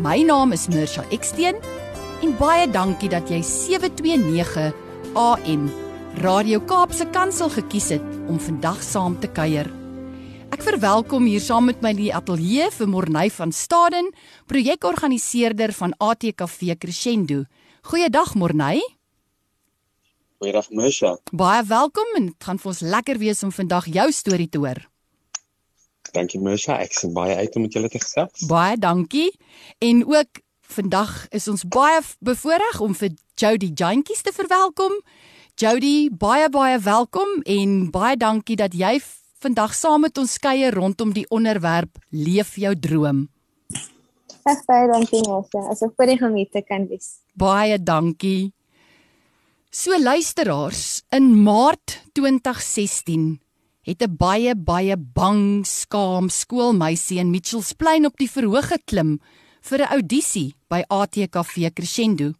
My naam is Mirsha Eksteen en baie dankie dat jy 729 AM Radio Kaapse Kansel gekies het om vandag saam te kuier. Ek verwelkom hier saam met my die ateljee vir Morney van Staden, projekorganiseerder van ATKV Crescendo. Goeiedag Morney. Goeiedag Misha. Baie welkom en dit gaan vir ons lekker wees om vandag jou storie te hoor. Dankie Misha, ek sien baie uit om met julle te gesels. Baie dankie. En ook vandag is ons baie bevoorreg om vir Jody Jantjies te verwelkom. Jody, baie baie welkom en baie dankie dat jy vandag saam met ons kuier rondom die onderwerp Leef jou droom. Ag baie dankie Misha, asof vir die geniete kan wees. Baie dankie. So luisteraars, in Maart 2016 het 'n baie baie bang, skaam skoolmeisie in Mitchells Plain op die verhoog geklim vir 'n audisie by ATKV Crescendo.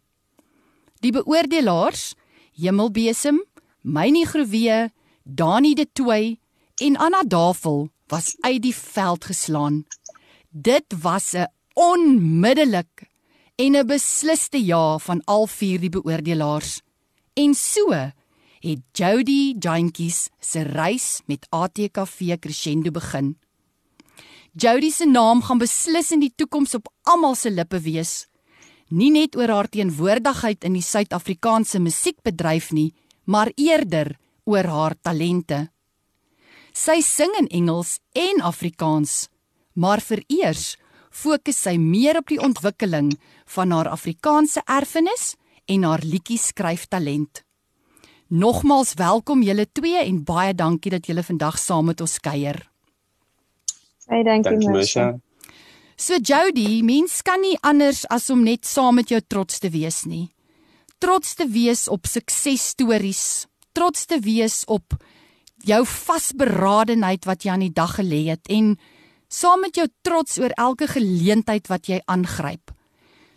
Die beoordelaars, Hemelbesem, Mynie Groewe, Dani de Tooi en Anna Davel was uit die veld geslaan. Dit was 'n onmiddellik en 'n besliste ja van al vier die beoordelaars. En so het Jody Jantjies se reis met ATKV Crescendo begin. Jody se naam gaan beslis in die toekoms op almal se lippe wees. Nie net oor haar teenwoordigheid in die Suid-Afrikaanse musiekbedryf nie, maar eerder oor haar talente. Sy sing in Engels en Afrikaans, maar vereers fokus sy meer op die ontwikkeling van haar Afrikaanse erfenis en haar liedjie skryftalent. Nogmaals welkom julle twee en baie dankie dat julle vandag saam met ons kuier. Baie dankie, dankie Misha. So Jody, mens kan nie anders as om net saam met jou trots te wees nie. Trots te wees op suksesstories, trots te wees op jou vasberadenheid wat jy aan die dag gelê het en saam met jou trots oor elke geleentheid wat jy aangryp.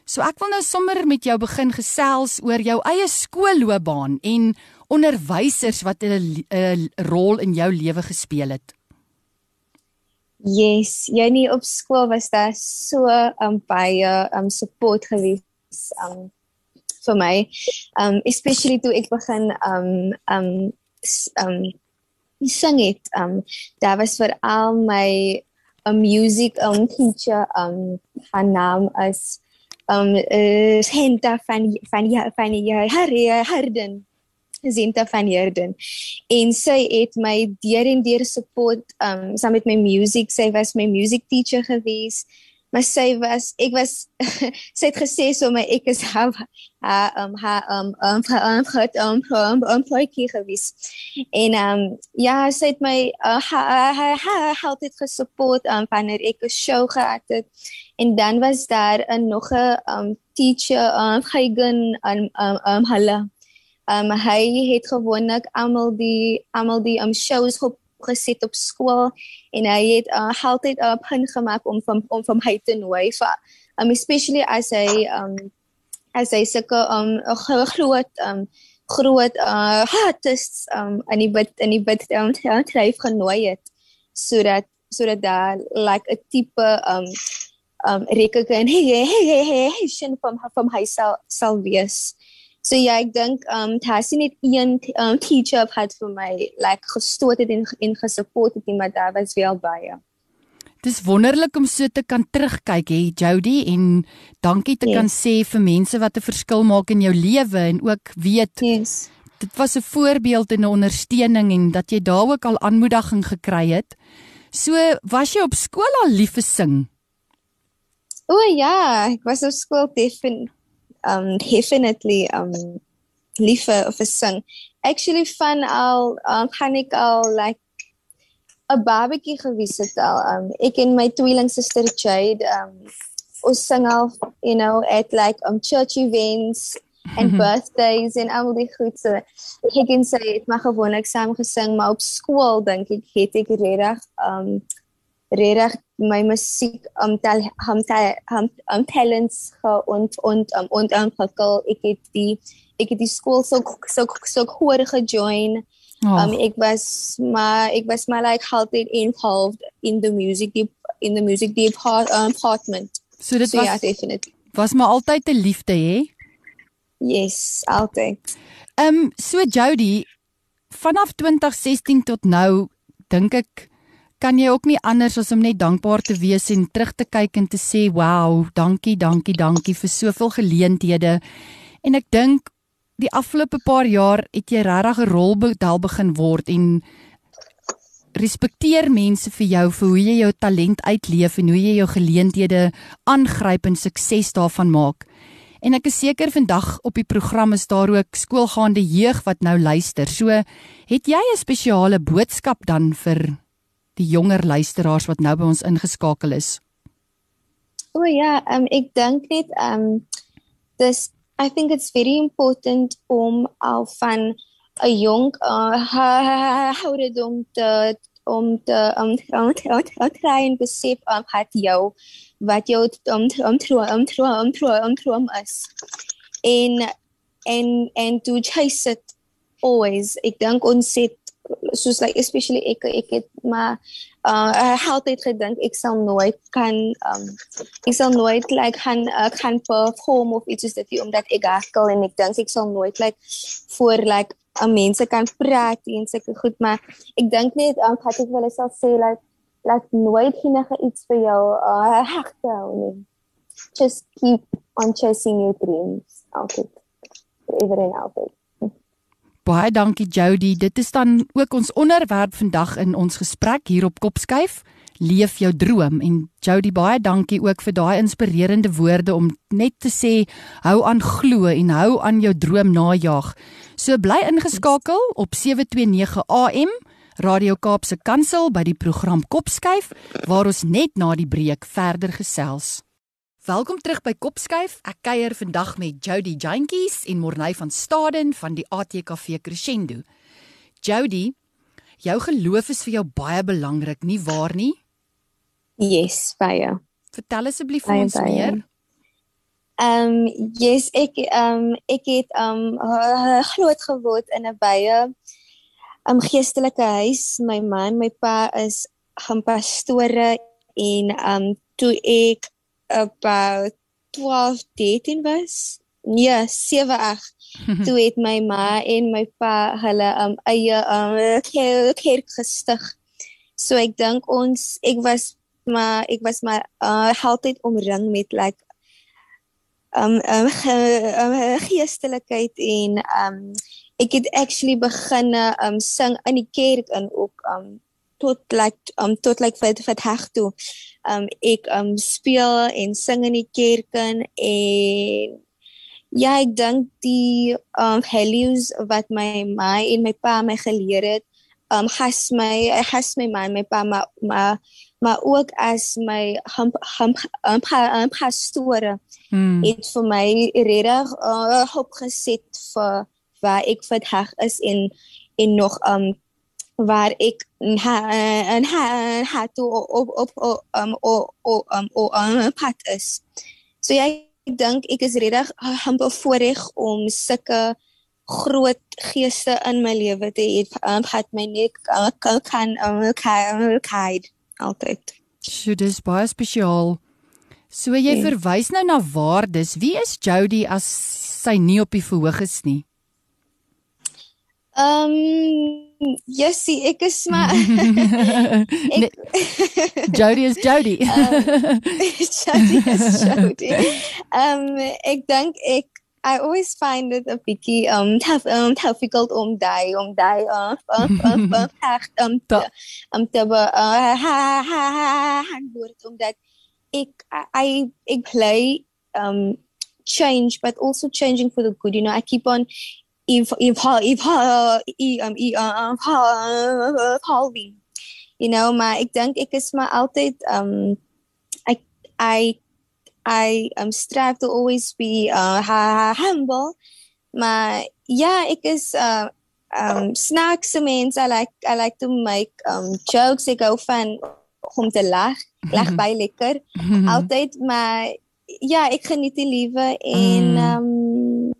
So ek wil nou sommer met jou begin gesels oor jou eie skoolloopbaan en onderwysers wat 'n 'n rol in jou lewe gespeel het. Yes, jy nie op skool was daar so um baie um support gewees um vir my. Um especially toe ek begin um um um sing het. Um daar was vir al my 'n um, music um teacher um haar naam is um uh, Senta van van ja van ja Harry Harden Senta van Harden en sy het my deur en deur support um saam met my music. Sy was my music teacher gewees. Maar sy was ek was sy het gesê so my ek is ha ha um ha um um um het um um um plotjie gewees. En um ja sy het my uh, ha ha ha help dit gesupport um wanneer ek 'n show gehad het. En dan was daar 'n nog 'n um teacher um Hagen um um, um hulle um hy het gewoonlik almal die almal die um shows op gesit op skool en hy het uh, altyd 'n uh, punt gemaak om van om van hy te nooi vir um especially as hy um as hy sulke um groot um groot uh artists um en hy bid en hy bid um tryf genooi het sodat sodat daar like 'n tipe um um recognition from from hy sal sal wees So ja, ek dink um Tassie net een um, teacher het vir my like gestoot het en en gesupport het nie, maar daar was wel baie. Dis wonderlik om so te kan terugkyk hè Jody en dankie te yes. kan sê vir mense wat 'n verskil maak in jou lewe en ook weet yes. dit was 'n voorbeeld en 'n ondersteuning en dat jy daar ook al aanmoediging gekry het. So was jy op skool al lief vir sing? O ja, ek was op skool definitief um definitely um liever of 'n sing. Actually van al um gaan ek al like 'n barbecue gewees het al. Um ek en my tweelingsuster Jade um ons sing al you know at like um church events and birthdays en al die goed so ek kan sê dit mag gewoonlik saam gesing maar op skool dink ek het ek regtig um regtig my musiek um tel hom hom um talents und und um und ontwikkel ek het die ek het die skool so so so hoor gejoin. Oh. um ek was maar ek was maar like altyd involved in the music in the music department. So dit so, was ja, definitely. was maar altyd 'n liefde hè? Yes, altyd. Ehm um, so Jody, vanaf 2016 tot nou dink ek kan jy ook nie anders as om net dankbaar te wees en terug te kyk en te sê, "Wow, dankie, dankie, dankie vir soveel geleenthede." En ek dink die afgelope paar jaar het jy regtig 'n rolmodel begin word en respekteer mense vir jou vir hoe jy jou talent uitleef en hoe jy jou geleenthede aangryp en sukses daarvan maak. En ek is seker vandag op die program is daar ook skoolgaande jeug wat nou luister. So het jy 'n spesiale boodskap dan vir die jonger luisteraars wat nou by ons ingeskakel is? O oh, ja, um, ek dink net um this I think it's very important om al van 'n jong uh, ouderdom te om te om om te kry en besef um, het jou wat jou om om om om om om is en en en to chase it always ek dink ons het soos like especially ek ek het maar uh het gedink ek sal nooit kan um ek sal nooit like kan uh, kan perform of iets soos dit omdat ek gaskel en ek dink ek sal nooit like voor like 'n mense kan praat en sulke goed maar ek dink net um, wat ek wil sê like laat nooit enige iets vir jou uh, hegte hou nie. Just keep on chasing your dreams. Altyd. Ever and altyd. Baie dankie Jody. Dit is dan ook ons onderwerp vandag in ons gesprek hier op Kopskuif. Leef jou droom en Jody baie dankie ook vir daai inspirerende woorde om net te sê hou aan glo en hou aan jou droom najag. So bly ingeskakel op 729 AM Radio Kaapse Kansel by die program Kopskuif waar ons net na die breek verder gesels. Welkom terug by Kopskuif. Ek kuier vandag met Jody Jantjies en Morney van Staden van die ATKV Crescendo. Jody, jou geloof is vir jou baie belangrik, nie waar nie? Yes, baie. Vertel asseblief vir ons baie. meer. Ehm um, yes, ek ehm um, ek het ehm um, groot geword in 'n baie um geestelike huis. My man, my pa is gaan pastore en um toe ek about 12, 13 was. Nee, 7 8. toe het my ma en my pa hulle um eie um kerk gestig. So ek dink ons ek was maar ek was maar uh altyd omring met like um um, ge, um geestelikheid en um ek het actually begin um sing in die kerk en ook um tot like um tot like vir vir heg toe. Um ek um speel en sing in die kerk en ja, ek dink die um values wat my ma en my pa my geleer het, um has my has my man, my pa maar maar maar ook as my hom hom hom pastore hmm. het vir my regtig uh, hoop geset vir waar ek verheg is en en nog um waar ek en ha toe op op um o o um o um pad is. So ja, ek dink ek is regtig humble voorreg om sulke groot geeste in my lewe te hê. Um het my net kan kan kan kan altyd. So dis baie spesiaal. So jy yes. verwys nou na waardes. Wie is Jody as sy nie op die verhoog is nie? Ehm um, Jessie, ek is maar ek Jody is Jody. um, Jody is Jody. Um, ek dink ek I always find it a bietjie um tough um difficult om daai om daai uh um um um um te uh word omdat ek I ek play um change but also changing for the good you know I keep on if if if um um Calvin you know maar ek dink ek is maar um ek I I um strive to always be uh humble. Maar ja, ek is uh um snaakse mens. I like I like to make um jokes. Ek hou van om te lag. Lag by lekker. Altyd maar ja, ek geniet die lewe en Mm. um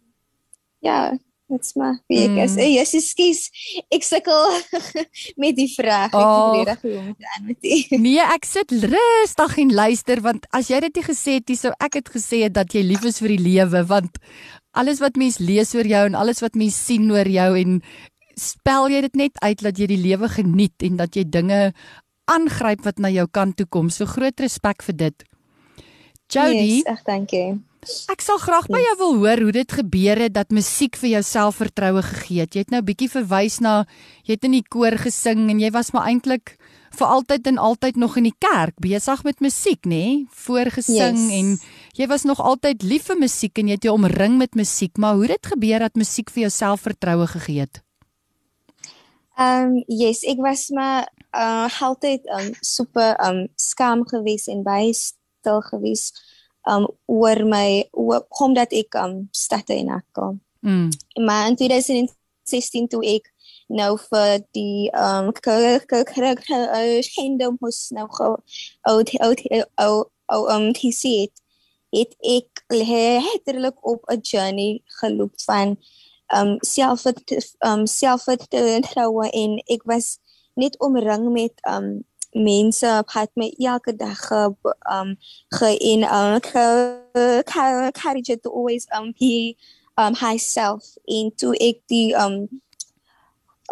ja, dit's maar wie ek is. Mm. Eh, Yes, ekskuus. Ek sukkel met die vraag. Ek weet reg hoe om te antwoord. Nee, ek sit rustig en luister want as jy dit nie gesê het nie, sou ek het gesê het dat jy lief is vir die lewe want alles wat mens lees oor jou en alles wat mens sien oor jou en spel jy dit net uit dat jy die lewe geniet en dat jy dinge aangryp wat na jou kant toe kom. So groot respek vir dit. Jody, Yes, ag dankie. Ek sal graag by jou wil hoor hoe dit gebeur het dat musiek vir jou selfvertroue gegee het. Jy het nou bietjie verwys na jy het in die koor gesing en jy was maar eintlik vir altyd en altyd nog in die kerk besig met musiek, nê? Nee? Voorgesing Yes. en jy was nog altyd lief vir musiek en jy het jou omring met musiek, maar hoe het dit gebeur dat musiek vir jou selfvertroue gegee het? Um yes, ek was maar uh altyd um super um skaam geweest en baie stil geweest um oor my oor omdat ek um statte en akkom. Mm. Maar in 2016 toe ek nou vir die um kingdom hoes nou gou oud oud ou ou um TC het het ek letterlik op 'n journey geloop van um self um selfvertroue en ek was net omring met um mense wat my elke dag ge um ge in um courage to always um be um myself en toe ek die um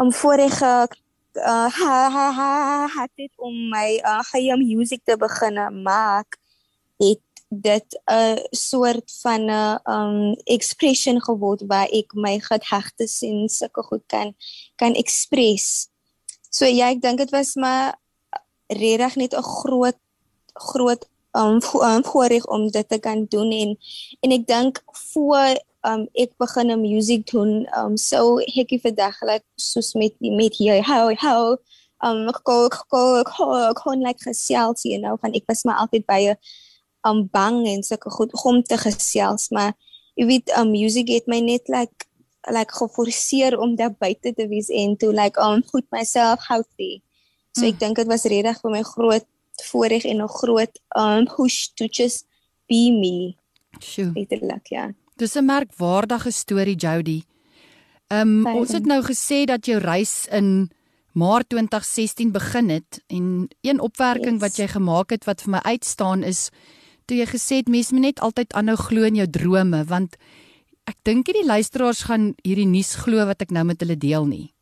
um vorige uh, ha ha ha het dit om my uh, eie music te begin maak het dit 'n soort van 'n um expression geword waar ek my gedagtes en sulke goed kan kan express. So ja, ek dink dit was maar regtig net 'n groot groot um, vo- um voorreg om dit te kan doen en en ek dink voor um ek begin 'n musiek doen um so hekkie vandag like soos met met hier how how um go go go kon like gesels you know van ek was maar altyd baie um bang en sulke goed om te gesels maar jy weet um musiek het my net like like geforseer om daar buite te wees en to like um put myself healthy so ek dink dit was regtig vir my groot voorreg en 'n groot um push to just be me Sjoe. letterlik ja Dis 'n merkwaardige storie, Jody. Ehm um, Baie ons het nou gesê dat jou reis in Maart 2016 begin het en een opwerking Yes. wat jy gemaak het wat vir my uitstaan is toe jy gesê het mense moet net altyd aanhou glo in jou drome want ek dink nie die luisteraars gaan hierdie nuus glo wat ek nou met hulle deel nie.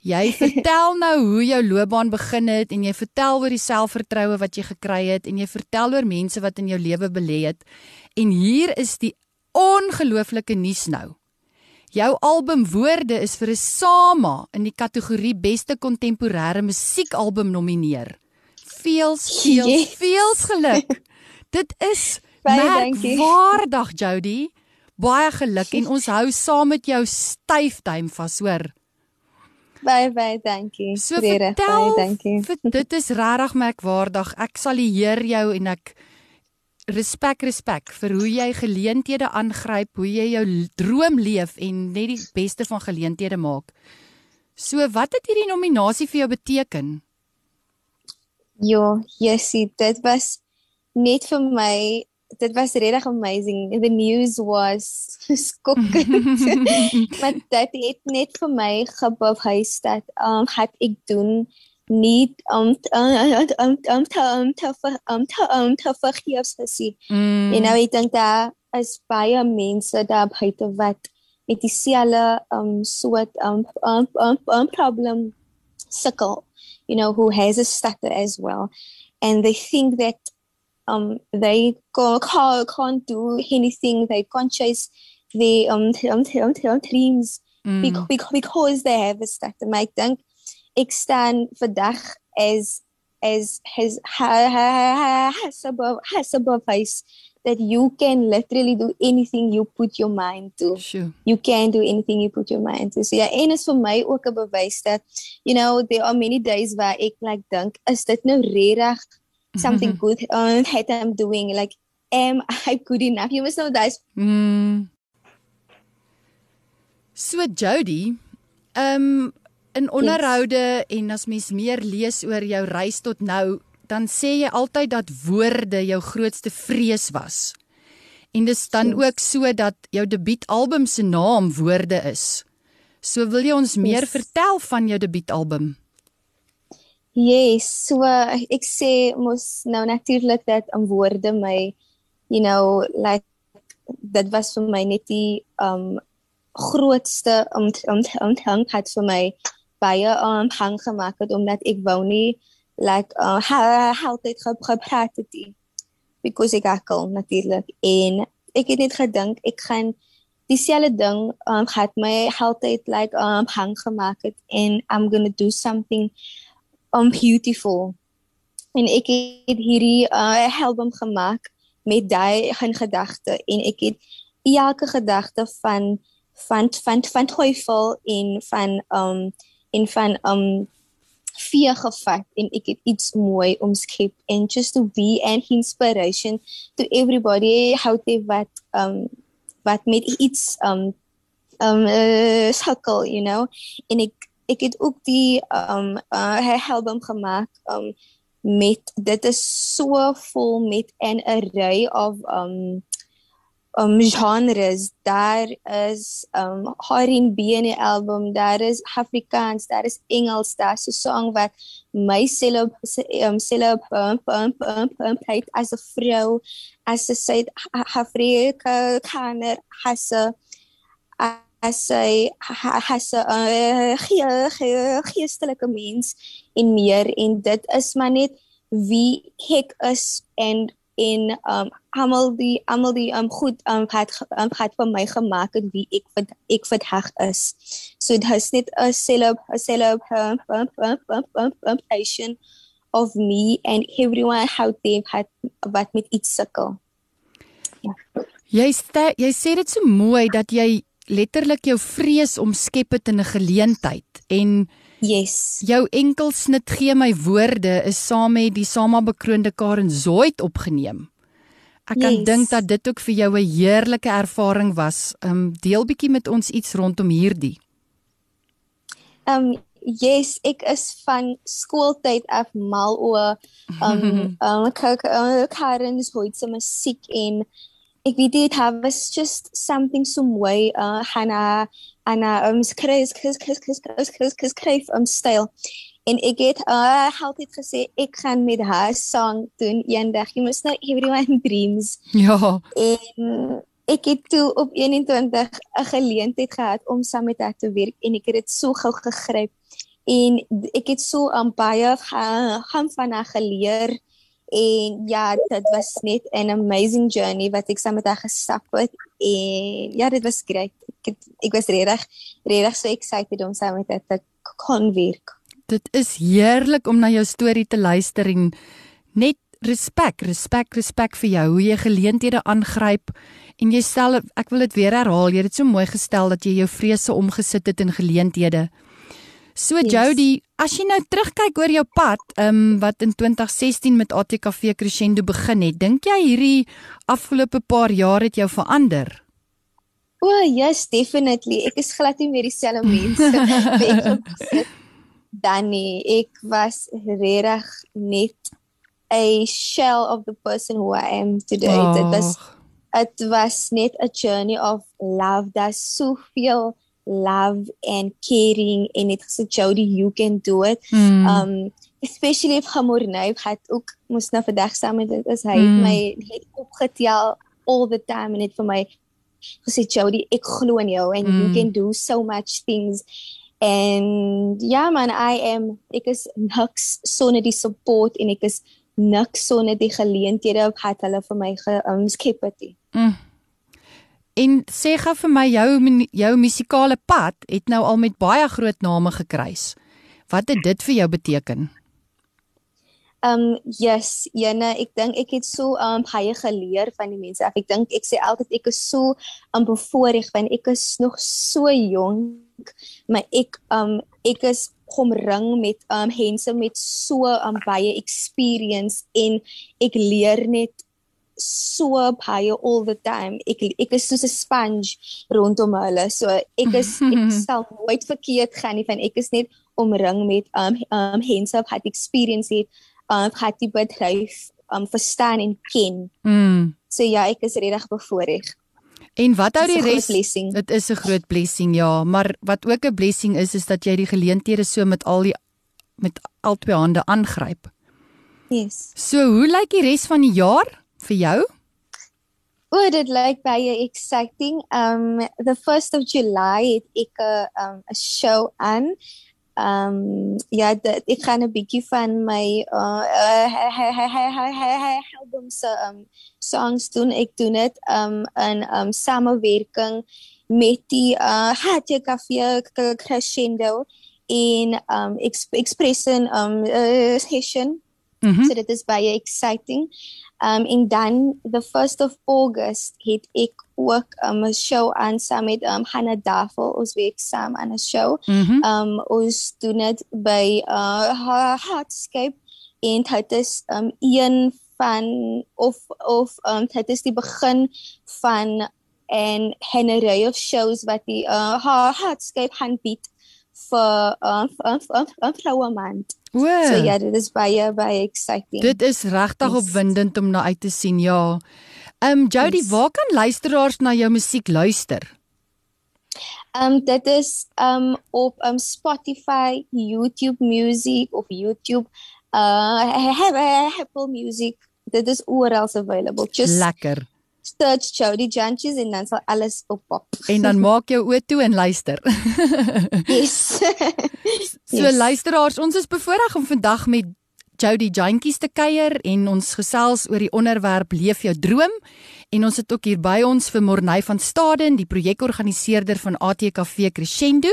Jy vertel nou hoe jou loopbaan begin het en jy vertel oor die selfvertroue wat jy gekry het en jy vertel oor mense wat in jou lewe belê het. En hier is die ongelooflike nuus nou. Jou album Woorde is vir 'n SAMA in die kategorie Beste Kontemporêre Musiekalbum nomineer. Veels, veels, Yes. veels geluk. Dit is merkwaardig, Jody. Baie geluk en ons hou saam met jou styf duim vas, hoor. Baie baie dankie So Regtig, vertel, baie dankie dit is regtig merkwaardig. Ek sal eer jou en ek respek respek vir hoe jy geleenthede aangryp, hoe jy jou droom leef en net die beste van geleenthede maak. So wat het hierdie nominasie vir jou beteken? Ja, Jessie, dit was net vir my dit was regtig amazing. The news was skokkend. maar dit het net vir my gebewys dat um het ek doen nie om om om om om ver- om te om te vergeefs gesien. Mm. You know, ek dink daar is baie mense daar buite wat met dieselfde um soort um um um, um problem sukkel. You know, who has a stutter as well, and they think that um they go, can't, can't do anything. They can't chase the um um, um, um dreams Mm. because, they have a stutter. Maar ek dink ek staan vandag as as has ha, ha, ha, has above has above face that you can literally do anything you put your mind to. Sjoe. You can do anything you put your mind to. So ja, en is vir my ook 'n bewys dat you know there are many days waar ek like dink is dit nou regtig something good uh, that I'm doing like am I good enough? Jy moet nou daai Mm. So Jody, um, in onderhoude en as mens meer lees oor jou reis tot nou, dan sê jy altyd dat woorde jou grootste vrees was. En dis dan Yes. ook so dat jou debuutalbum se naam Woorde is. So wil jy ons meer Yes. vertel van jou debuutalbum? Yes, so uh, ek sê mos nou natuurlik dat aan woorde my you know like dit was vir my net die um grootste onthangheid vir my baie um hang gemaak het omdat ek wou nie like uh altyd ge- gepraat het nie. Because ek akkel natuurlik. En ek het net gedink ek gaan dieselfde ding um het my altyd like um hang gemaak het en I'm going to do something um beautiful. En ek het hierdie uh, album gemaak met daai in gedagte en ek het elke gedagte van van van van twyfel en van um en van um fear gevat en ek het iets mooi omskep and just to be an inspiration to everybody how they wat um wat met iets um um uh, sukkel you know en ek ek het ook die um uh, album gemaak um met dit is so vol met an array of um um genres. Daar is um R&B in die album daar is Afrikaans daar is Engels daar's 'n song wat my self um self um um um um pleit as 'n vrou as 'n Suid-Afrika kaner as 'n as hy has 'n geestelike mens en meer en dit is maar net wie ek is en en um almal die almal die um goed um het um, het vir my gemaak het wie ek wat ek vandag is. So dit is net 'n self 'n self um, um, um, um, um, um, passion of me and everyone how they had wat met iets sukkel. Jy sta, jy sê dit so mooi dat jy letterlik jou vrees omskep het in 'n geleentheid en Yes. jou enkelsnit gee my woorde is saam met die Sama bekroonde Karen Zoid opgeneem. Ek kan Yes. dink dat dit ook vir jou 'n heerlike ervaring was. Um deel bietjie met ons iets rondom hierdie. Um yes, ek is van skooltyd af mal oor um um Karen Zoid se musiek en ek weet dit was just something some way uh Hannah Anna um skryf skryf skryf skryf skryf skryf skryf um styl en ek het uh altyd gesê ek gaan met haar song doen eendag jy moet nou everyone dreams Ja. en ek het toe op 21 'n geleentheid gehad om saam met haar te werk en ek het dit so gou gegryp en ek het so aan baie ga- gaan van haar geleer en ja dit was net 'n amazing journey wat ek saam met haar gestap het en ja dit was great ek het, ek was regtig regtig so excited om saam met haar te kon werk Dit is heerlik om na jou storie te luister en net respek, respek, respek vir jou hoe jy geleenthede aangryp en jy stel ek wil dit weer herhaal, jy het dit so mooi gestel dat jy jou vrese omgesit het in geleenthede. So Yes. Jody, as jy nou terugkyk oor jou pad, ehm um, wat in 2016 met ATKV Crescendo begin het, dink jy hierdie afgelope paar jaar het jou verander? O, oh, yes, definitely. Ek is glad nie meer dieselfde mens dan nie. Ek was regtig net a shell of the person who I am today. Oh. Dit was Ag, it was net a journey of love. There's so veel love and caring en het gesê Jody, you can do it. mm, Um especially if Hamornay het ook moes nou vandag saam met dit is hy Mm. het my net opgetel all the time en het vir my gesê Jody, ek glo in jou and you Mm. can do so much things. And ja man, I am ek is niks sonder die support en ek is niks sonder die geleenthede wat hulle vir my geskep het. nie. mm. En sê gou vir my jou jou musikale pad het nou al met baie groot name gekruis. Wat het dit vir jou beteken? Um yes, Jana, ek dink ek het so um baie geleer van die mense. Ek dink ek sê altyd ek is so um bevoorreg want ek is nog so jonk, maar ek um ek is omring met um mense met so um baie experience en ek leer net so baie all the time. Ek ek is soos 'n sponge rondom hulle. So ek is ek sal nooit verkeerd gaan nie van ek is net omring met um um mense wat experience het, um wat die bedryf um verstaan en ken. Mm. So ja, ek is regtig bevoordeel. En wat hou die res? blessing. Dit is 'n groot blessing, ja, maar wat ook 'n blessing is is dat jy die geleenthede so met al die met albei hande aangryp. Yes. So, hoe lyk die res van die jaar vir jou? O, dit lyk baie exciting. Um the 1st of July het ek 'n um 'n show aan. Um ja, dit, ek gaan 'n bietjie van my uh, uh album se um songs doen. Ek doen dit um in um samewerking met die uh Hatje Cafe Crescendo in um Exp Expression um uh, session. Mhm. So dit is baie exciting. Um en dan the 1st of August het ek ook um, 'n show aan saam met um Hannah Daffel. Ons werk saam aan 'n show. Mhm. Um ons doen dit by uh Heartscape en dit is um een van of of um dit is die begin van en Henry of shows wat die uh Heartscape aanbied vir um vir vir vroue maand. O. So ja, dit is baie baie exciting. Dit is regtig Yes. opwindend om na uit te sien, ja. Ehm um, Jody, Yes. waar kan luisteraars na jou musiek luister? Um dit is um op um Spotify, YouTube Music of YouTube uh Apple Music. Dit is oral available. Just Lekker. Search Jody Janches en dan sal alles oppop. En dan maak jou oë toe en luister. Yes. So Yes. luisteraars, ons is bevoorreg om vandag met Jody Jantjies te kuier en ons gesels oor die onderwerp Leef jou droom en ons het ook hier by ons vir Morney van Staden, die projekorganiseerder van ATKV Crescendo.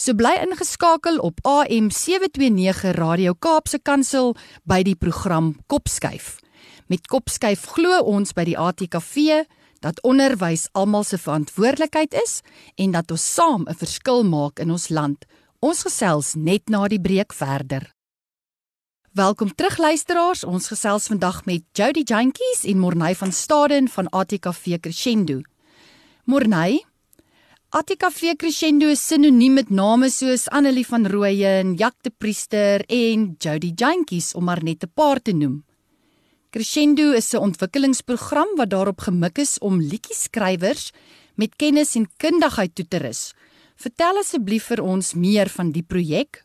So bly ingeskakel op AM 729 Radio Kaapse Kansel by die program Kopskuif. Met Kopskuif glo ons by die ATKV dat onderwys almal se verantwoordelikheid is en dat ons saam 'n verskil maak in ons land. Ons gesels net na die breek verder. Welkom terug luisteraars. Ons gesels vandag met Jody Jantjies en Morney van Staden van ATKV Crescendo. Morney, ATKV Crescendo is sinoniem met name soos Annelie van Rooyen, Jack de Priester en Jody Jantjies om maar net 'n paar te noem. Crescendo is 'n ontwikkelingsprogram wat daarop gemik is om liedjieskrywers met kennis en kundigheid toe te rus. Vertel asseblief vir ons meer van die projek.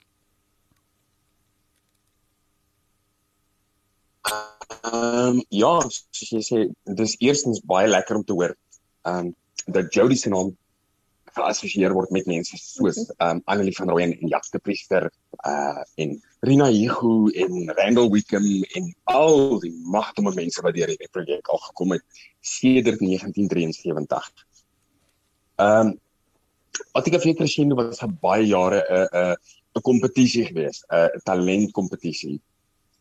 Ehm um, ja, soos jy sê, dis eerstens baie lekker om te hoor ehm um, dat Jody se naam geassosieer word met mense soos um, Annelie van Rooyen en Jacques de Priester uh en Rina Hugo en Randall Wickham en al die magtige mense wat deur hierdie projek al gekom het sedert 1973. Ehm um, ATKV Crescendo was vir baie jare 'n 'n 'n kompetisie geweest, 'n talentkompetisie.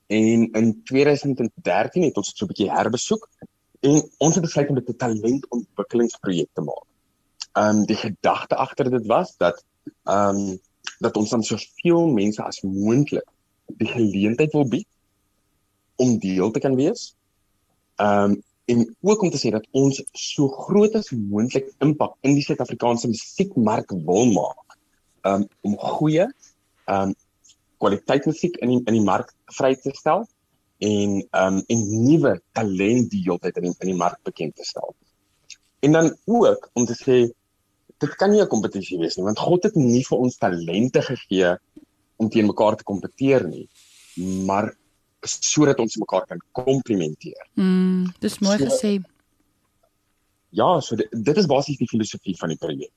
En in 2013 het ons dit so 'n bietjie herbesoek en ons het besluit om dit 'n talentontwikkelingsprojek te maak. Ehm um, die gedagte agter dit was dat ehm um, dat ons dan soveel mense as moontlik die geleentheid wil bied om deel te kan wees. Ehm um, en ook om te sê dat ons so groot as moontlik impak in die Suid-Afrikaanse musiekmark wil maak. Um om goeie um kwaliteit musiek in die, in die mark vry te stel en um en nuwe talent die heeltyd in die, in die mark bekend te stel. En dan ook om te sê dit kan nie 'n kompetisie wees nie want God het nie vir ons talente gegee om teen mekaar te kompeteer nie, maar sodat ons mekaar kan komplementeer. Mm, dis mooi So- gesê. Ja, so dit, dit is basies die filosofie van die projek.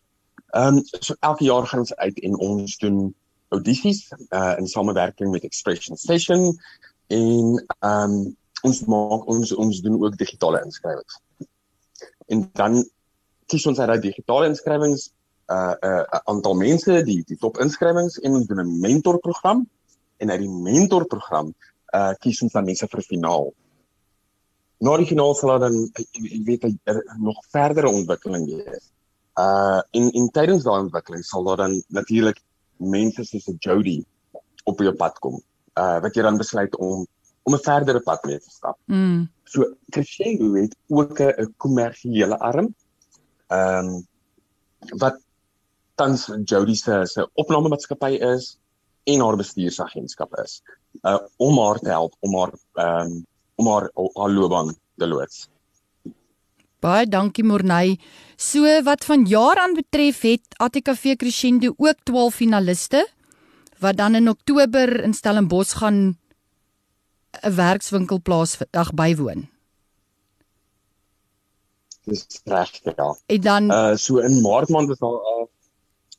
Ehm um, so elke jaar gaan ons uit en ons doen audisies uh in samewerking met Expression Station en ehm um, ons maak ons ons doen ook digitale inskrywings. En dan kies ons uit daai digitale inskrywings uh 'n uh, aantal mense, die die top inskrywings en ons doen 'n mentorprogram en uit die mentorprogram uh kies ons dan mense vir finaal. Na die finaal sal dan uh, jy jy weet er, nog verdere ontwikkeling wees. Uh en en tydens daai ontwikkeling sal daar dan natuurlik mense soos 'n Jody op jou pad kom. Uh wat jy dan besluit om om 'n verdere pad mee te stap. Mm. So Crescendo het ook 'n kommersiële arm. Ehm um, wat tans Jody se se opnamemaatskappy is en haar bestuursagentskap is. Uh om haar te help om haar ehm um, om haar haar loopbaan te loods. Baie dankie Morney. So wat van jaar aan betref het ATKV Crescendo ook 12 finaliste wat dan in Oktober in Stellenbosch gaan 'n werkswinkel plaasdag bywoon. Dis reg ja. En dan uh so in Maart maand is daar 'n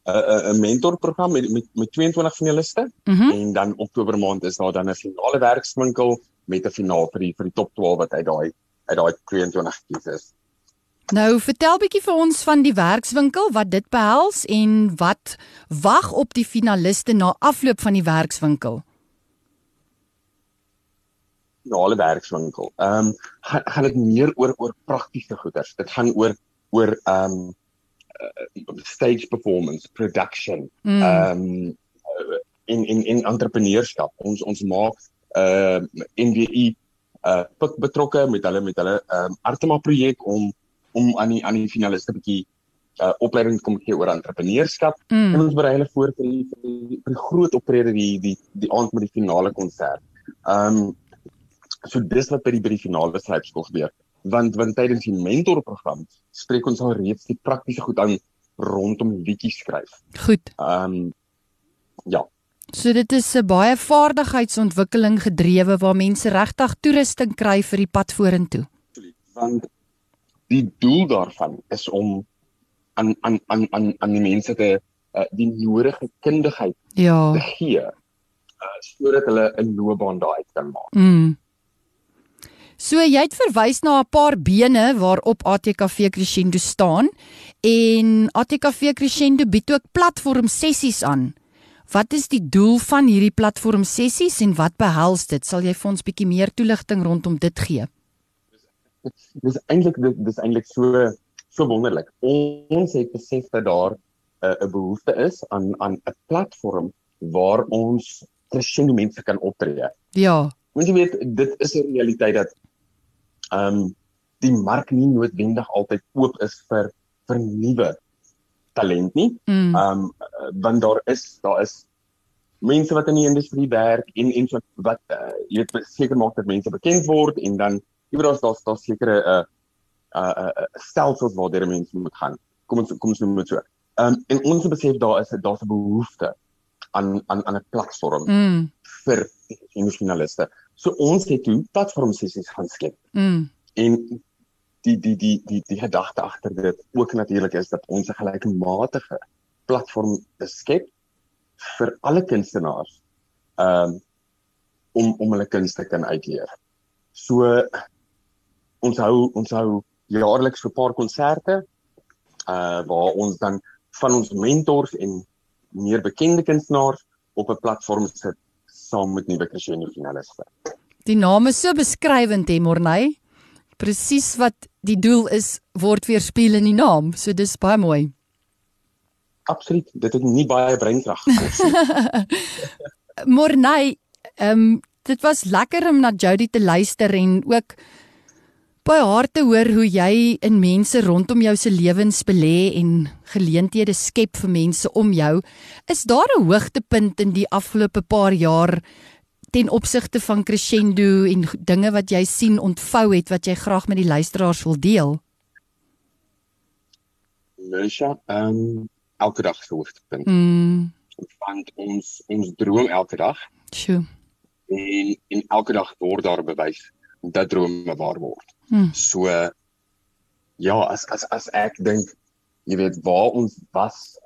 uh, 'n mentorprogram met met met 22 finaliste mm -hmm. en dan Oktober maand is daar dan 'n finale werkswinkel met 'n finaal vir die vir die top 12 wat uit daai uit daai 22 kies is. Nou, vertel bietjie vir ons van die werkswinkel, wat dit behels en wat wag op die finaliste na afloop van die werkswinkel. Finale werkswinkel. Ehm um, gaan gaan dit meer oor oor praktiese goeders. Dit gaan oor oor ehm um, uh, stage performance, production. Mm. Ehm um, in in in entrepreneurskap. Ons ons maak uh NWI uh betrokke met hulle met hulle ehm um, Artema projek om om aan die aan die finaliste 'n bietjie uh opleiding kom gee oor entrepreneurskap Mm. en ons berei hulle voor vir die, vir die, vir die groot optrede die die die aand met die finale konsert. Um so dis wat by die by die finale slypskool gebeur. Want want tydens die mentorprogram spreek ons al reeds die praktiese goed aan rondom liedjies skryf. Goed. Um ja, So dit is 'n baie vaardigheidsontwikkeling gedrewe waar mense regtig toerusting kry vir die pad vorentoe. want die doel daarvan is om aan aan aan aan aan die mense te uh, die nodige kundigheid Ja. te gee uh, sodat hulle 'n loopbaan daaruit kan maak. Mm. So jy het verwys na 'n paar bene waarop ATKV Crescendo staan en ATKV Crescendo bied ook platform sessies aan. Wat is die doel van hierdie platform sessies en wat behels dit? Sal jy vir ons bietjie meer toligting rondom dit gee? Dis eintlik dis, eintlik so so wonderlik. Ons het besef dat daar 'n uh, behoefte is aan aan 'n platform waar ons crescendo mense kan optree. Ja. Jy weet, dit is 'n realiteit dat ehm um, die mark nie noodwendig altyd oop is vir vir nuwe talent nie. Mm. Ehm um, want daar is daar is mense wat in die industrie werk en en so wat uh, jy weet seker maak dat mense bekend word en dan jy weet daar's daar's daar sekere 'n uh, uh, uh, uh, stelsels waardeur mense moet gaan. Kom ons kom ons noem dit so. Ehm um, en ons besef daar is daar's 'n behoefte aan aan aan 'n platform Mm. vir die finaliste. So ons het toe platform sessies gaan skep Mm. en die die die die die gedagte agter dit ook natuurlik is dat ons 'n gelykmatige platform beskep vir alle kunstenaars um om om hulle kuns te kan uitleef. So ons hou ons hou jaarliks so 'n paar konserte uh waar ons dan van ons mentors en meer bekende kunstenaars op 'n platform sit saam met nuwe crescendo finaliste. Die naam is so beskrywend hè Morney. Presies wat die doel is word weerspieël in die naam. So dis baie mooi. Absoluut, dit het nie baie breinkrag gekos nie. Morney, ehm um, dit was lekker om na Jody te luister en ook by haar te hoor hoe jy in mense rondom jou se lewens belê en geleenthede skep vir mense om jou. Is daar 'n hoogtepunt in die afgelope paar jaar ten opsigte van crescendo en dinge wat jy sien ontvou het wat jy graag met die luisteraars wil deel? Lucia, ehm um, elke dag se hoogtepunt. Mm, Want ons ons droom elke dag sjoe. en en elke dag word daar bewys dat drome waar word. Hmm. So ja, as as as ek dink jy weet waar ons was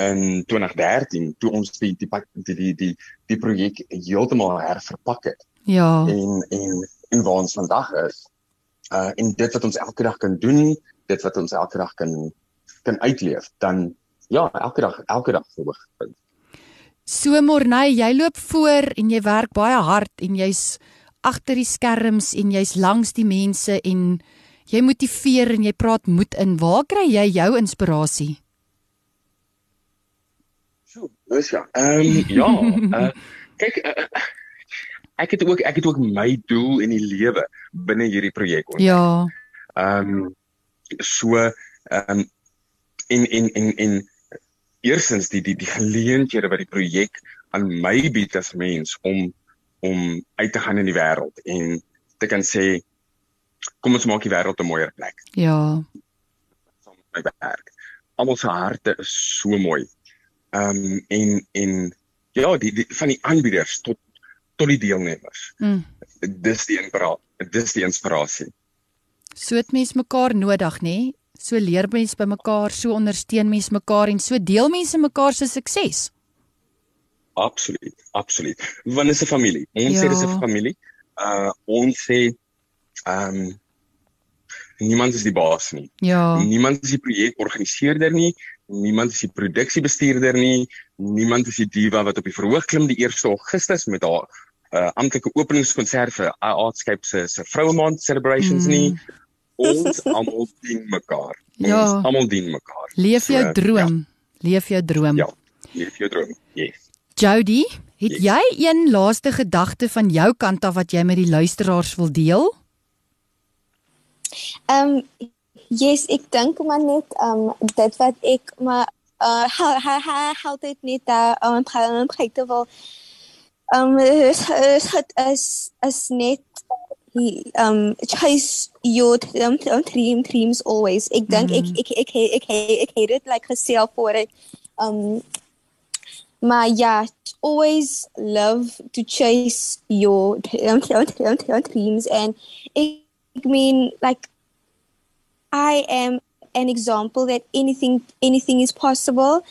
in 2013 toe ons die die die die die, die projek heeltemal herverpak het Ja. en en en waar ons vandag is. Uh en dit wat ons elke dag kan doen, dit wat ons elke dag kan kan uitleef, dan ja, elke dag elke dag hoogtepunt. So Morney, jy loop voor en jy werk baie hard en jy's agter die skerms en jy's langs die mense en jy motiveer en jy praat moed in. Waar kry jy jou inspirasie? So, dis ja. Ehm um, ja, uh, kyk uh, ek het ook ek het ook my doel in die lewe binne hierdie projek. Ja. Ehm um, so ehm um, en en en en eersins die die die geleenthede wat die projek aan my bied as mens om om uit te gaan in die wêreld en te kan sê kom ons maak die wêreld 'n mooier plek. Ja. Saam met my werk. Almal se harte is so mooi. Ehm um, en en ja, die, die van die aanbieders tot tot die deelnemers. Mm. Dis die inspirasie. Dis die inspirasie. So het mens mekaar nodig, nê? So leer mens by mekaar, so ondersteun mens mekaar en so deel mense mekaar se sukses. Absoluut, absoluut. Want dit is 'n familie. Ons Ja. sê dis 'n familie. Uh ons sê ehm um, niemand is die baas nie. Ja. Niemand is die projekorganiseerder nie. Niemand is die produksiebestuurder nie. Niemand is die diva wat op die verhoog klim die 1 Augustus met haar uh amptelike openingskonsert vir Artscape se se Vroue Maand celebrations Mm. nie. Ons almal dien mekaar. Ja. Ons almal dien mekaar. Leef jou So, droom. Leef jou droom. Ja. Leef jou droom. Yes. Jody, het Yes. jy een laaste gedagte van jou kant af wat jy met die luisteraars wil deel? Ehm um, yes, ek dink maar net ehm um, dit wat ek maar uh ha ha ha altyd net daar aan gaan kyk wel ehm is is is net ehm um, chase your um, dream dreams always. Ek dink ek ek ek ek ek ek het dit like gesê voor ek ehm maar ja, always love to chase your dreams. And I mean like I am an example that anything anything is possible.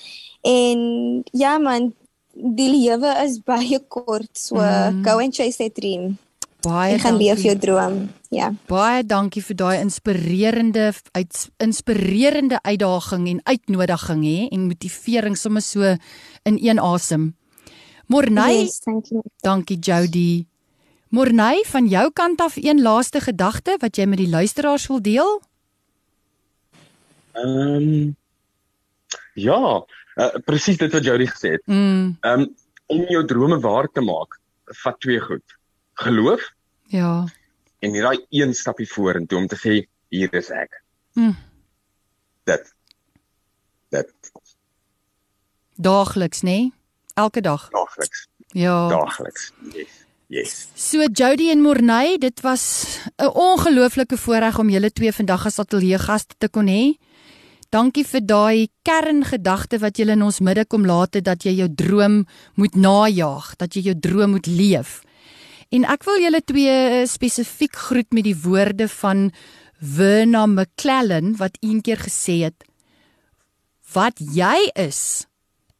And yeah, man die lewe is baie kort so Mhm. go and chase that dream Baie en gaan leef dankie. jou droom ja Baie dankie vir daai inspirerende uit inspirerende uitdaging en uitnodiging hè en motivering sommer so in een asem. Morney, yes you dankie Jody. Morney, van jou kant af een laaste gedagte wat jy met die luisteraars wil deel? Ehm um, ja, uh, presies dit wat Jody gesê het. Mm, Ehm um, om jou drome waar te maak, vat twee goed. Geloof ja. en jy daai een stapie vorentoe om te sê hier is ek. Mm, Dit. Dit daagliks, nê? Elke dag. daagliks, Ja. daagliks. Yes. Yes. So Jody en Morney, dit was 'n ongelooflike voorreg om julle twee vandag as ateljeegaste te kon hê. Dankie vir daai kerngedagte wat julle in ons midde kom laat het dat jy jou droom moet najag, dat jy jou droom moet leef. En ek wil julle twee eh, spesifiek groet met die woorde van Verna McClellan wat eendag gesê het: Wat jy is,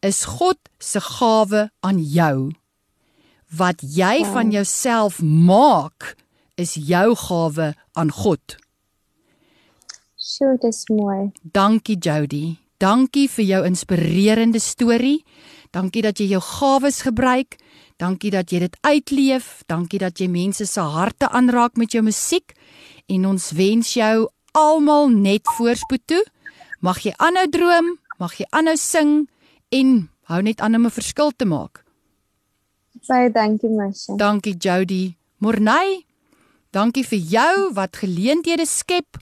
is God se gawe aan jou wat jy van jouself maak is jou gawe aan God. so dis mooi Dankie Jody. Dankie vir jou inspirerende storie. Dankie dat jy jou gawes gebruik. Dankie dat jy dit uitleef. Dankie dat jy mense se harte aanraak met jou musiek. En ons wens jou almal net voorspoed toe. Mag jy aanhou droom, mag jy aanhou sing en hou net aan om 'n verskil te maak. baie dankie Masha Dankie Jody. Morney, dankie vir jou wat geleenthede skep.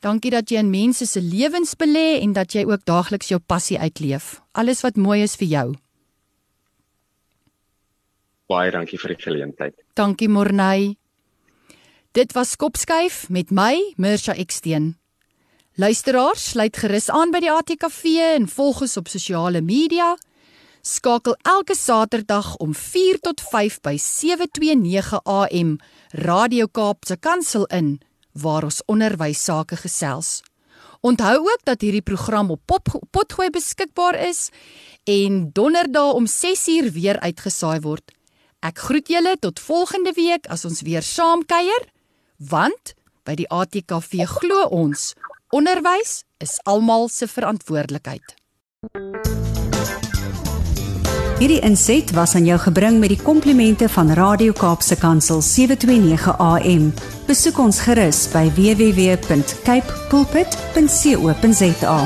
Dankie dat jy in mense se lewens belê en dat jy ook daagliks jou passie uitleef. Alles wat mooi is vir jou. Baie dankie vir die geleentheid. Dankie Morney. Dit was Kopskuif met my, Mirsha Eksteen. Luisteraars, sluit gerus aan by die ATKV en volg ons op sosiale media. Skakel elke Saterdag om 4 tot 5 by 729 AM Radio Kaap se kantsel in waar ons onderwys sake gesels. Onthou ook dat hierdie program op pop, Potgooi beskikbaar is en donderdag om 6uur weer uitgesaai word. Ek groet julle tot volgende week as ons weer saam kuier, want by die ATKV glo ons onderwys is almal se verantwoordelikheid. Hierdie inset was aan jou gebring met die komplimente van Radio Kaapse Kansel 729 AM. Besoek ons gerus by www.cape pulpit.co.za.